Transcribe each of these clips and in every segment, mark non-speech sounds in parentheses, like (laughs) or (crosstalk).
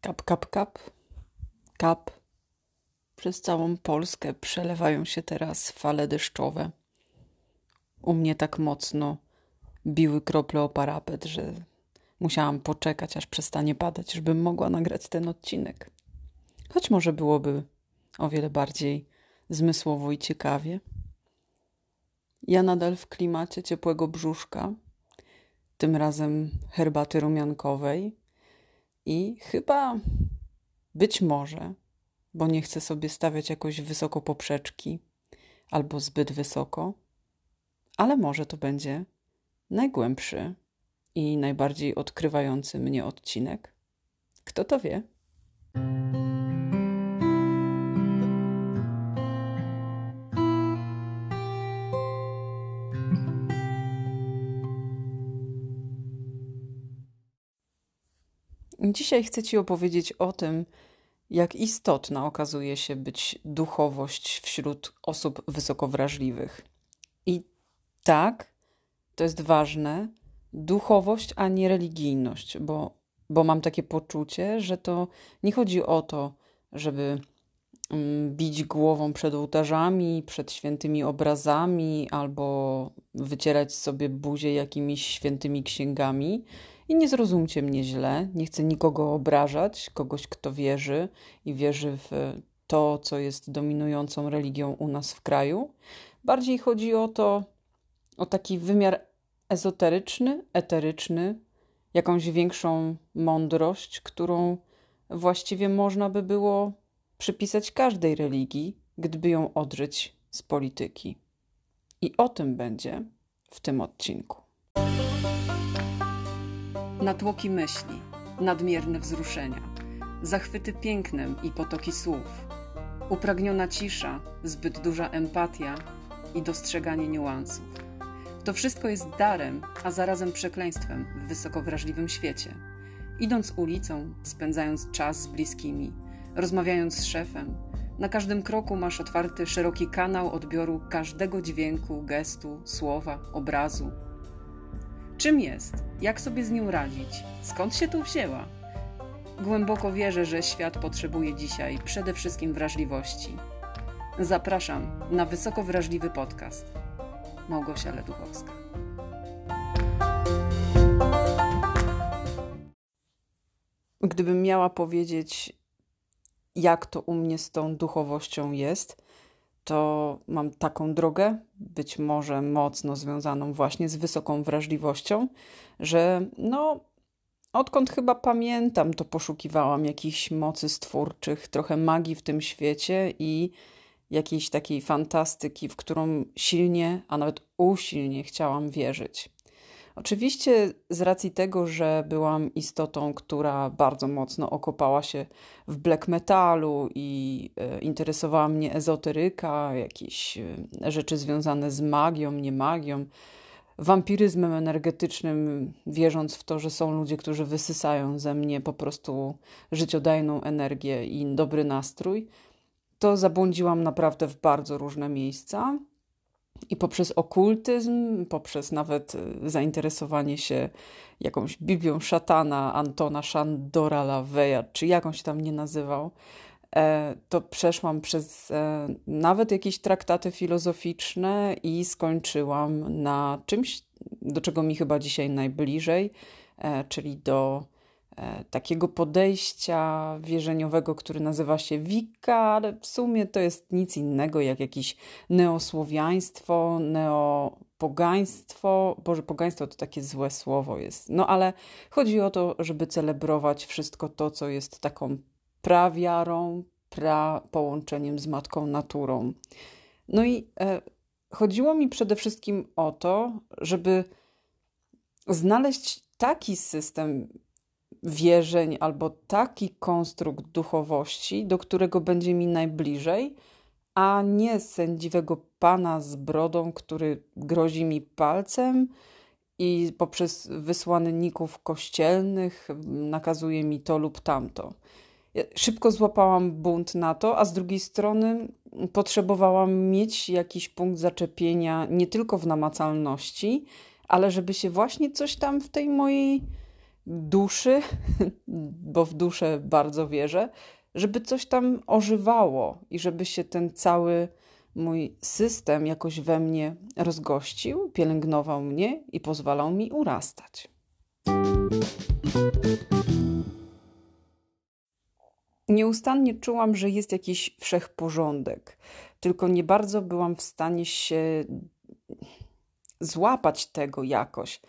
Kap, kap, kap, kap. Przez całą Polskę przelewają się teraz fale deszczowe. U mnie tak mocno biły krople o parapet, że musiałam poczekać, aż przestanie padać, żebym mogła nagrać ten odcinek. Choć może byłoby o wiele bardziej zmysłowo i ciekawie. Ja nadal w klimacie ciepłego brzuszka, tym razem herbaty rumiankowej i chyba być może, bo nie chcę sobie stawiać jakoś wysoko poprzeczki albo zbyt wysoko, ale może to będzie najgłębszy i najbardziej odkrywający mnie odcinek. Kto to wie? Dzisiaj chcę Ci opowiedzieć o tym, jak istotna okazuje się być duchowość wśród osób wysoko wrażliwych. I tak, to jest ważne, duchowość, a nie religijność, bo, bo mam takie poczucie, że to nie chodzi o to, żeby mm, bić głową przed ołtarzami, przed świętymi obrazami albo wycierać sobie buzię jakimiś świętymi księgami i nie zrozumcie mnie źle, nie chcę nikogo obrażać, kogoś, kto wierzy i wierzy w to, co jest dominującą religią u nas w kraju. Bardziej chodzi o to, o taki wymiar ezoteryczny, eteryczny, jakąś większą mądrość, którą właściwie można by było przypisać każdej religii, gdyby ją odżyć z polityki. I o tym będzie w tym odcinku natłoki myśli, nadmierne wzruszenia, zachwyty pięknem i potoki słów, upragniona cisza, zbyt duża empatia i dostrzeganie niuansów. To wszystko jest darem, a zarazem przekleństwem w wysoko wrażliwym świecie. Idąc ulicą, spędzając czas z bliskimi, rozmawiając z szefem, na każdym kroku masz otwarty szeroki kanał odbioru każdego dźwięku, gestu, słowa, obrazu, Czym jest? Jak sobie z nią radzić? Skąd się tu wzięła? Głęboko wierzę, że świat potrzebuje dzisiaj przede wszystkim wrażliwości. Zapraszam na wysoko wrażliwy podcast. Małgosia Leduchowska. Gdybym miała powiedzieć, jak to u mnie z tą duchowością jest, to mam taką drogę, być może mocno związaną właśnie z wysoką wrażliwością, że no, odkąd chyba pamiętam, to poszukiwałam jakichś mocy stwórczych, trochę magii w tym świecie i jakiejś takiej fantastyki, w którą silnie, a nawet usilnie chciałam wierzyć. Oczywiście z racji tego, że byłam istotą, która bardzo mocno okopała się w black metalu i e, interesowała mnie ezoteryka, jakieś e, rzeczy związane z magią, nie magią, wampiryzmem energetycznym, wierząc w to, że są ludzie, którzy wysysają ze mnie po prostu życiodajną energię i dobry nastrój, to zabłądziłam naprawdę w bardzo różne miejsca. I poprzez okultyzm, poprzez nawet e, zainteresowanie się jakąś Biblią szatana Antona Szandora Laveya, czy jakąś tam nie nazywał, e, to przeszłam przez e, nawet jakieś traktaty filozoficzne i skończyłam na czymś, do czego mi chyba dzisiaj najbliżej, czyli do E, takiego podejścia wierzeniowego, który nazywa się Wicca, ale w sumie to jest nic innego jak jakieś neosłowiaństwo, neopogaństwo. Boże, pogaństwo to takie złe słowo jest. No ale chodzi o to, żeby celebrować wszystko to, co jest taką prawiarą, pra połączeniem z matką naturą. No i e, chodziło mi przede wszystkim o to, żeby znaleźć taki system wierzeń albo taki konstrukt duchowości, do którego będzie mi najbliżej, a nie sędziwego pana z brodą, który grozi mi palcem i poprzez wysłanników kościelnych nakazuje mi to lub tamto. Szybko złapałam bunt na to, a z drugiej strony potrzebowałam mieć jakiś punkt zaczepienia nie tylko w namacalności, ale żeby się właśnie coś tam w tej mojej duszy, (laughs) bo w duszę bardzo wierzę, żeby coś tam ożywało i żeby się ten cały mój system jakoś we mnie rozgościł, pielęgnował mnie i pozwalał mi urastać. Nieustannie czułam, że jest jakiś wszechporządek, tylko nie bardzo byłam w stanie się złapać tego jakoś,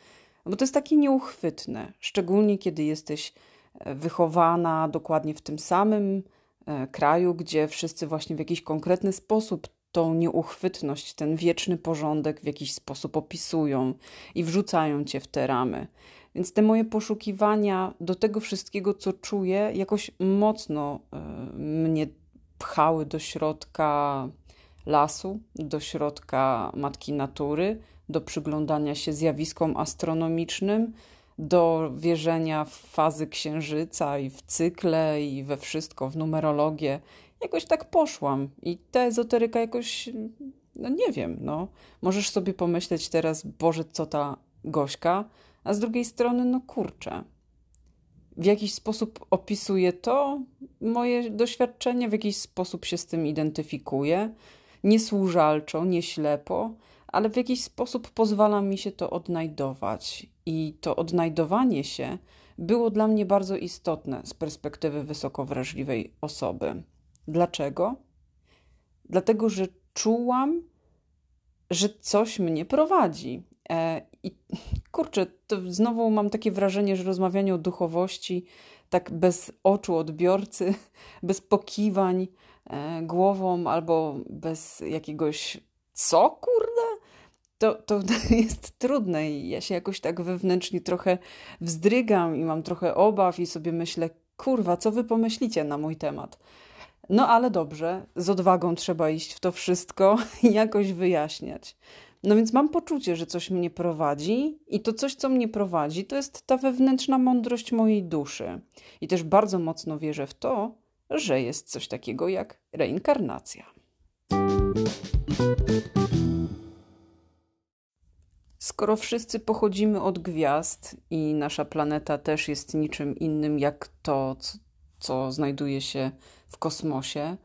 bo to jest takie nieuchwytne, szczególnie kiedy jesteś e, wychowana dokładnie w tym samym e, kraju, gdzie wszyscy właśnie w jakiś konkretny sposób tą nieuchwytność, ten wieczny porządek w jakiś sposób opisują i wrzucają cię w te ramy. Więc te moje poszukiwania do tego wszystkiego, co czuję, jakoś mocno y, mnie pchały do środka lasu, do środka matki natury, do przyglądania się zjawiskom astronomicznym, do wierzenia w fazy księżyca i w cykle i we wszystko, w numerologię. Jakoś tak poszłam i ta ezoteryka jakoś, no nie wiem, no. Możesz sobie pomyśleć teraz, Boże, co ta Gośka, a z drugiej strony, no kurczę. W jakiś sposób opisuje to moje doświadczenie, w jakiś sposób się z tym identyfikuje. Nie służalczo, nie ślepo, ale w jakiś sposób pozwala mi się to odnajdować. I to odnajdowanie się było dla mnie bardzo istotne z perspektywy wysoko wrażliwej osoby. Dlaczego? Dlatego, że czułam, że coś mnie prowadzi. E, I kurczę, to znowu mam takie wrażenie, że rozmawianie o duchowości tak bez oczu odbiorcy, (laughs) bez pokiwań e, głową albo bez jakiegoś co kurde? To, to (laughs) jest trudne i ja się jakoś tak wewnętrznie trochę wzdrygam i mam trochę obaw i sobie myślę, kurwa, co wy pomyślicie na mój temat. No ale dobrze, z odwagą trzeba iść w to wszystko (laughs) i jakoś wyjaśniać. No więc mam poczucie, że coś mnie prowadzi, i to coś, co mnie prowadzi, to jest ta wewnętrzna mądrość mojej duszy. I też bardzo mocno wierzę w to, że jest coś takiego jak reinkarnacja. Skoro wszyscy pochodzimy od gwiazd i nasza planeta też jest niczym innym jak to, co znajduje się w kosmosie,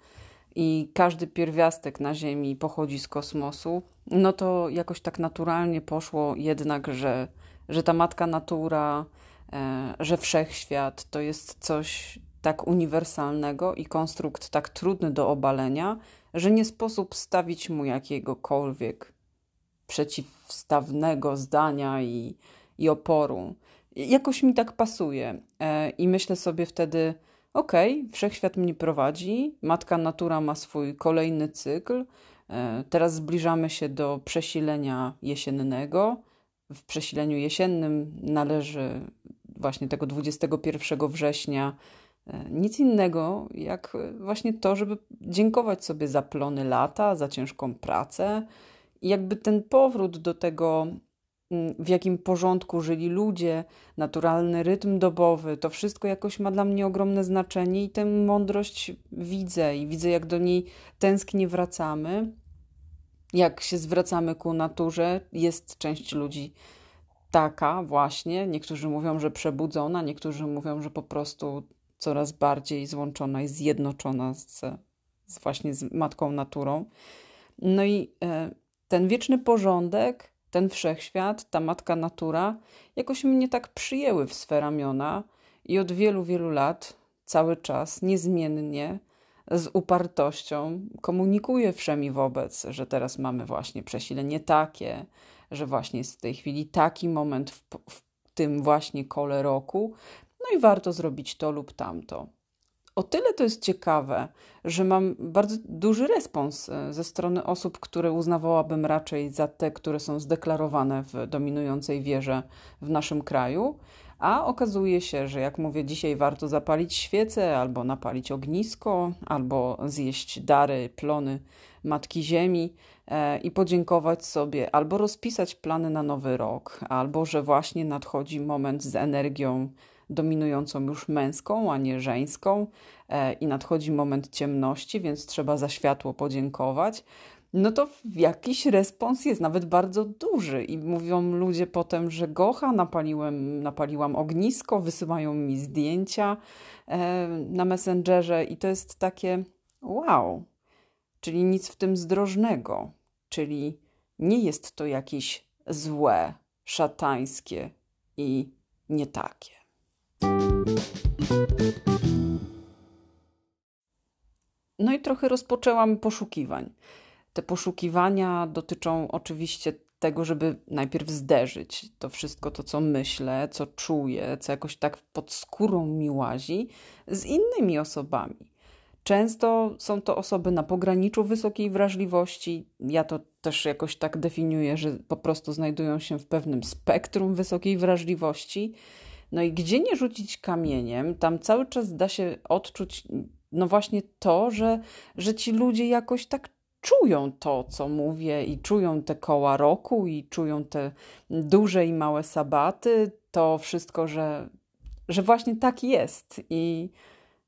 i każdy pierwiastek na Ziemi pochodzi z kosmosu, no to jakoś tak naturalnie poszło jednak, że, że ta matka natura, e, że wszechświat to jest coś tak uniwersalnego i konstrukt tak trudny do obalenia, że nie sposób stawić mu jakiegokolwiek przeciwstawnego zdania i, i oporu. Jakoś mi tak pasuje. E, I myślę sobie wtedy, okej, okay, wszechświat mnie prowadzi, matka natura ma swój kolejny cykl. E, teraz zbliżamy się do przesilenia jesiennego. W przesileniu jesiennym należy właśnie tego 21 września e, nic innego jak właśnie to, żeby dziękować sobie za plony lata, za ciężką pracę. Jakby ten powrót do tego Mm, w jakim porządku żyli ludzie, naturalny rytm dobowy, to wszystko jakoś ma dla mnie ogromne znaczenie i tę mądrość widzę i widzę, jak do niej tęsknie wracamy, jak się zwracamy ku naturze. Jest część ludzi taka właśnie, niektórzy mówią, że przebudzona, niektórzy mówią, że po prostu coraz bardziej złączona i zjednoczona z, z właśnie z matką naturą. No i e, ten wieczny porządek ten wszechświat, ta matka natura, jakoś mnie tak przyjęły w swe ramiona i od wielu, wielu lat, cały czas, niezmiennie, z upartością komunikuje wszemi wobec, że teraz mamy właśnie przesilenie takie, że właśnie jest w tej chwili taki moment w, w tym właśnie kole roku, no i warto zrobić to lub tamto o tyle to jest ciekawe, że mam bardzo duży respons e, ze strony osób, które uznawałabym raczej za te, które są zdeklarowane w dominującej wierze w naszym kraju. A okazuje się, że jak mówię, dzisiaj warto zapalić świecę, albo napalić ognisko, albo zjeść dary, plony Matki Ziemi e, i podziękować sobie, albo rozpisać plany na nowy rok, albo że właśnie nadchodzi moment z energią dominującą już męską, a nie żeńską, e, i nadchodzi moment ciemności, więc trzeba za światło podziękować. no to jakiś respons jest, nawet bardzo duży. I mówią ludzie potem, że gocha, napaliłem, napaliłam ognisko, wysyłają mi zdjęcia e, na Messengerze i to jest takie wow, czyli nic w tym zdrożnego, czyli nie jest to jakieś złe, szatańskie i nie takie. No i trochę rozpoczęłam poszukiwań. Te poszukiwania dotyczą oczywiście tego, żeby najpierw zderzyć to wszystko, to co myślę, co czuję, co jakoś tak pod skórą mi łazi, z innymi osobami. Często są to osoby na pograniczu wysokiej wrażliwości. Ja to też jakoś tak definiuję, że po prostu znajdują się w pewnym spektrum wysokiej wrażliwości. No i gdzie nie rzucić kamieniem, tam cały czas da się odczuć, no właśnie to, że, że ci ludzie jakoś tak czują to, co mówię, i czują te koła roku, i czują te duże i małe sabaty, to wszystko, że, że właśnie tak jest. I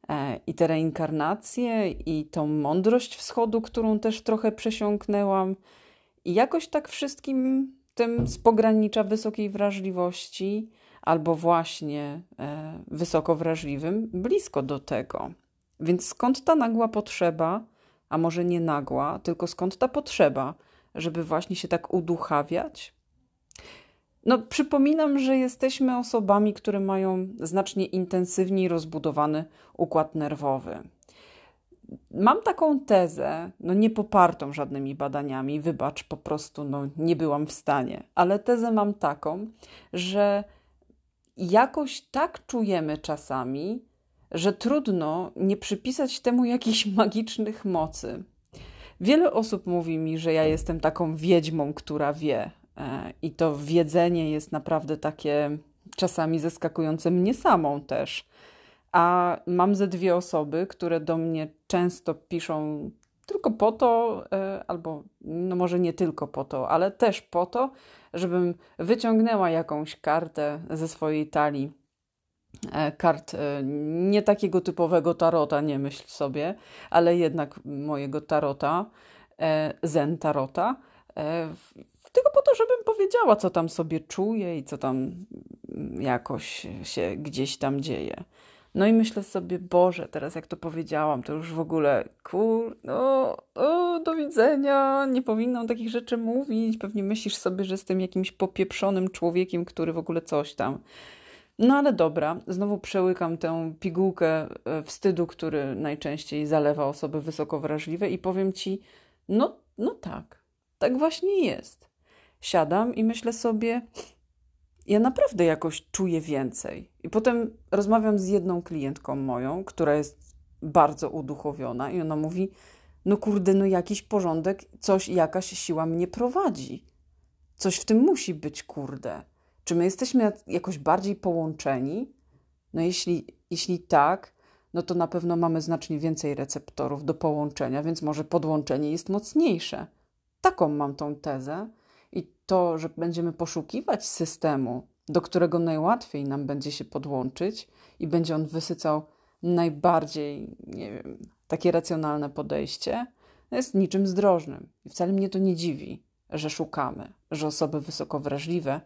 E, i te reinkarnacje, i tą mądrość wschodu, którą też trochę przesiąknęłam. I jakoś tak wszystkim tym z pogranicza wysokiej wrażliwości, albo właśnie e, wysoko wrażliwym, blisko do tego. Więc skąd ta nagła potrzeba, a może nie nagła, tylko skąd ta potrzeba, żeby właśnie się tak uduchawiać, no, przypominam, że jesteśmy osobami, które mają znacznie intensywniej rozbudowany układ nerwowy. Mam taką tezę, no nie popartą żadnymi badaniami, wybacz, po prostu no, nie byłam w stanie, ale tezę mam taką, że jakoś tak czujemy czasami, że trudno nie przypisać temu jakichś (laughs) magicznych mocy. Wiele osób mówi mi, że ja jestem taką wiedźmą, która wie, E, I to wiedzenie jest naprawdę takie czasami zaskakujące mnie samą też. A mam ze dwie osoby, które do mnie często piszą tylko po to, e, albo no może nie tylko po to, ale też po to, żebym wyciągnęła jakąś kartę ze swojej talii. E, kart nie takiego typowego tarota, nie myśl sobie, ale jednak mojego tarota, zen tarota tylko po to, żebym powiedziała, co tam sobie czuję i co tam jakoś się gdzieś tam dzieje. No i myślę sobie, Boże, teraz jak to powiedziałam, to już w ogóle, kur, no, o, do widzenia, nie powinnam takich rzeczy mówić. Pewnie myślisz sobie, że jestem jakimś popieprzonym człowiekiem, który w ogóle coś tam. No ale dobra, znowu przełykam tę pigułkę e, wstydu, który najczęściej zalewa osoby wysoko wrażliwe i powiem ci, no, no tak, tak właśnie jest siadam i myślę sobie, ja naprawdę jakoś czuję więcej. I potem rozmawiam z jedną klientką moją, która jest bardzo uduchowiona, i ona mówi: No kurde, no jakiś porządek, coś, jakaś siła mnie prowadzi. Coś w tym musi być, kurde. Czy my jesteśmy jakoś bardziej połączeni? No jeśli, jeśli tak, no to na pewno mamy znacznie więcej receptorów do połączenia, więc może podłączenie jest mocniejsze. Taką mam tą tezę i to, że będziemy poszukiwać systemu, do którego najłatwiej nam będzie się podłączyć i będzie on wysycał najbardziej, nie wiem, takie racjonalne podejście, jest niczym zdrożnym. I wcale mnie to nie dziwi, że szukamy, że osoby wysoko wrażliwe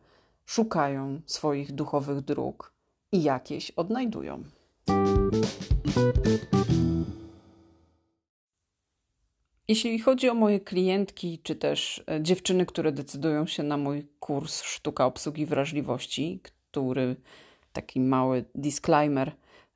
szukają swoich duchowych dróg i jakieś odnajdują. Jeśli chodzi o moje klientki, czy też e, dziewczyny, które decydują się na mój kurs Sztuka Obsługi Wrażliwości, który taki mały disclaimer,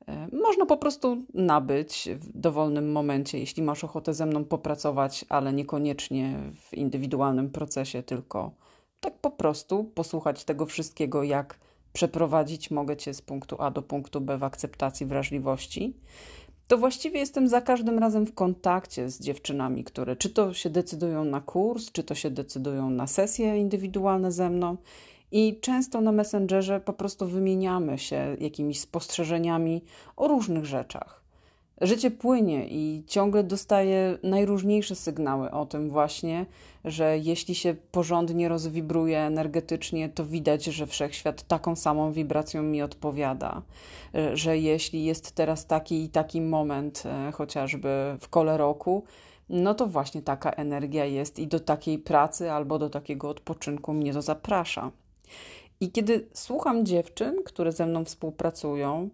e, można po prostu nabyć w dowolnym momencie, jeśli masz ochotę ze mną popracować, ale niekoniecznie w indywidualnym procesie, tylko tak po prostu posłuchać tego wszystkiego, jak przeprowadzić. Mogę cię z punktu A do punktu B w akceptacji wrażliwości to właściwie jestem za każdym razem w kontakcie z dziewczynami, które czy to się decydują na kurs, czy to się decydują na sesje indywidualne ze mną. I często na Messengerze po prostu wymieniamy się jakimiś spostrzeżeniami o różnych rzeczach. Życie płynie i ciągle dostaję najróżniejsze sygnały o tym właśnie, że jeśli się porządnie rozwibruje energetycznie, to widać, że wszechświat taką samą wibracją mi odpowiada. Że jeśli jest teraz taki i taki moment, e, chociażby w kole roku, no to właśnie taka energia jest i do takiej pracy albo do takiego odpoczynku mnie to zaprasza. I kiedy słucham dziewczyn, które ze mną współpracują,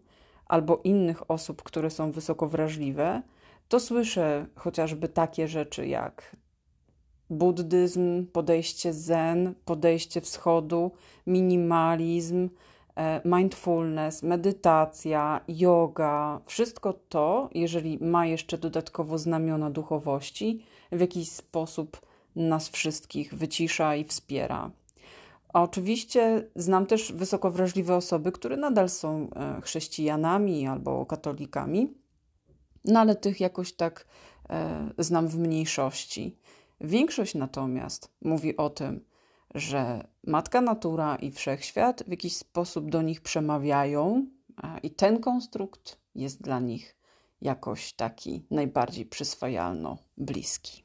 albo innych osób, które są wysoko wrażliwe, to słyszę chociażby takie rzeczy jak buddyzm, podejście zen, podejście wschodu, minimalizm, e, mindfulness, medytacja, yoga, wszystko to, jeżeli ma jeszcze dodatkowo znamiona duchowości, w jakiś sposób nas wszystkich wycisza i wspiera. A oczywiście znam też wysoko wrażliwe osoby, które nadal są e, chrześcijanami albo katolikami, no ale tych jakoś tak e, znam w mniejszości. Większość natomiast mówi o tym, że matka natura i wszechświat w jakiś sposób do nich przemawiają, i ten konstrukt jest dla nich jakoś taki najbardziej przyswajalno bliski.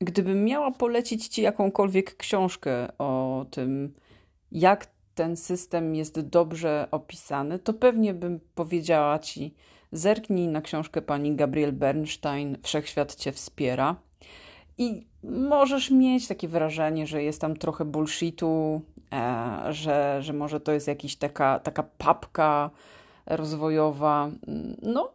Gdybym miała polecić Ci jakąkolwiek książkę o tym, jak ten system jest dobrze opisany, to pewnie bym powiedziała Ci, zerknij na książkę pani Gabriel Bernstein Wszechświat Cię wspiera. I możesz mieć takie wrażenie, że jest tam trochę bullshitu, e, że, że może to jest jakaś taka, taka papka rozwojowa. No,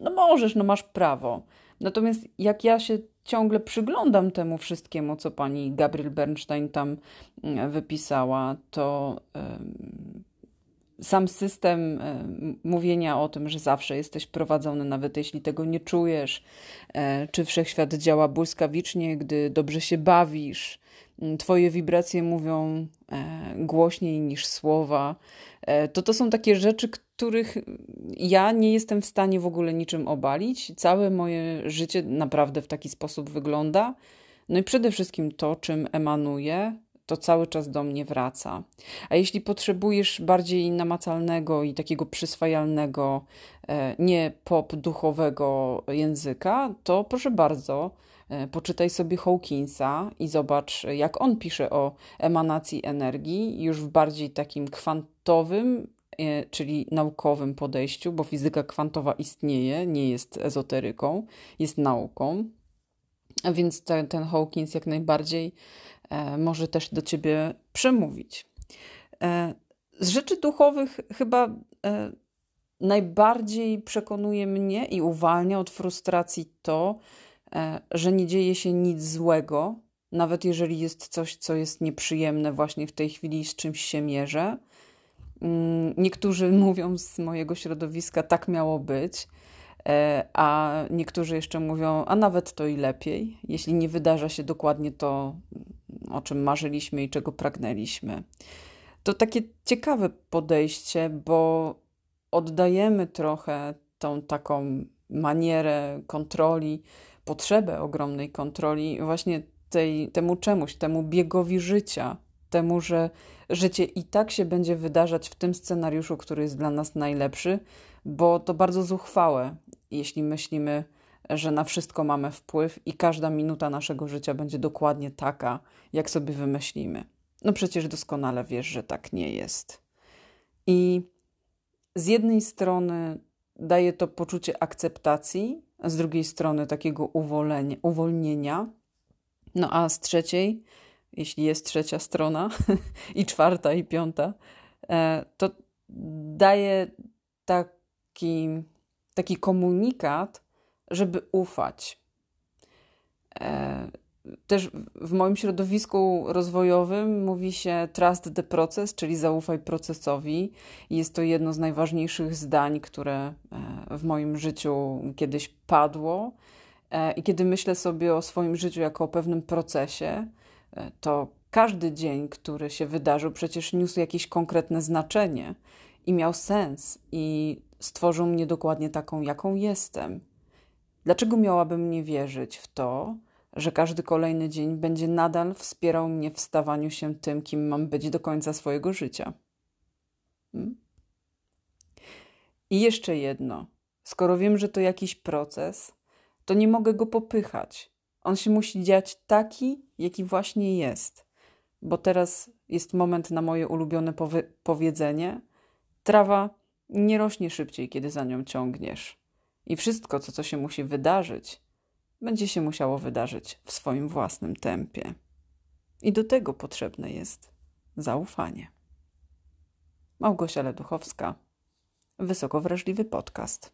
no możesz, no masz prawo. Natomiast jak ja się ciągle przyglądam temu wszystkiemu, co pani Gabriel Bernstein tam mm, wypisała, to sam system mówienia o tym, że zawsze jesteś prowadzony, nawet jeśli tego nie czujesz, e, czy wszechświat działa błyskawicznie, gdy dobrze się bawisz, mm, twoje wibracje mówią e, głośniej niż słowa, e, to to są takie rzeczy, których ja nie jestem w stanie w ogóle niczym obalić. Całe moje życie naprawdę w taki sposób wygląda. No i przede wszystkim to, czym emanuję, to cały czas do mnie wraca. A jeśli potrzebujesz bardziej namacalnego i takiego przyswajalnego, e, nie pop duchowego języka, to proszę bardzo, e, poczytaj sobie Hawkinsa i zobacz, jak on pisze o emanacji energii już w bardziej takim kwantowym czyli naukowym podejściu, bo fizyka kwantowa istnieje, nie jest ezoteryką, jest nauką. A więc ten, ten Hawkins jak najbardziej e, może też do ciebie przemówić. E, z rzeczy duchowych chyba e, najbardziej przekonuje mnie i uwalnia od frustracji to, e, że nie dzieje się nic złego, nawet jeżeli jest coś, co jest nieprzyjemne właśnie w tej chwili, z czymś się mierzę niektórzy mówią z mojego środowiska, tak miało być, e, a niektórzy jeszcze mówią, a nawet to i lepiej, jeśli nie wydarza się dokładnie to, o czym marzyliśmy i czego pragnęliśmy. To takie ciekawe podejście, bo oddajemy trochę tą taką manierę kontroli, potrzebę ogromnej kontroli, właśnie tej, temu czemuś, temu biegowi życia, temu, że życie i tak się będzie wydarzać w tym scenariuszu, który jest dla nas najlepszy, bo to bardzo zuchwałe, jeśli myślimy, że na wszystko mamy wpływ i każda minuta naszego życia będzie dokładnie taka, jak sobie wymyślimy. No przecież doskonale wiesz, że tak nie jest. I z jednej strony daje to poczucie akceptacji, z drugiej strony takiego uwolnienia, no a z trzeciej jeśli jest trzecia strona (laughs) i czwarta i piąta, e, to daje taki, taki komunikat, żeby ufać. E, też w moim środowisku rozwojowym mówi się trust the process, czyli zaufaj procesowi. Jest to jedno z najważniejszych zdań, które e, w moim życiu kiedyś padło. I kiedy myślę sobie o swoim życiu jako o pewnym procesie, to każdy dzień, który się wydarzył, przecież niósł jakieś konkretne znaczenie i miał sens i stworzył mnie dokładnie taką, jaką jestem. Dlaczego miałabym nie wierzyć w to, że każdy kolejny dzień będzie nadal wspierał mnie w stawaniu się tym, kim mam być do końca swojego życia? Hmm? I jeszcze jedno. Skoro wiem, że to jakiś proces, to nie mogę go popychać. On się musi dziać taki, jaki właśnie jest. Bo teraz jest moment na moje ulubione powie powiedzenie: trawa nie rośnie szybciej, kiedy za nią ciągniesz. I wszystko, co, co się musi wydarzyć, będzie się musiało wydarzyć w swoim własnym tempie. I do tego potrzebne jest zaufanie. Małgosia Leduchowska, Wysoko Wrażliwy Podcast.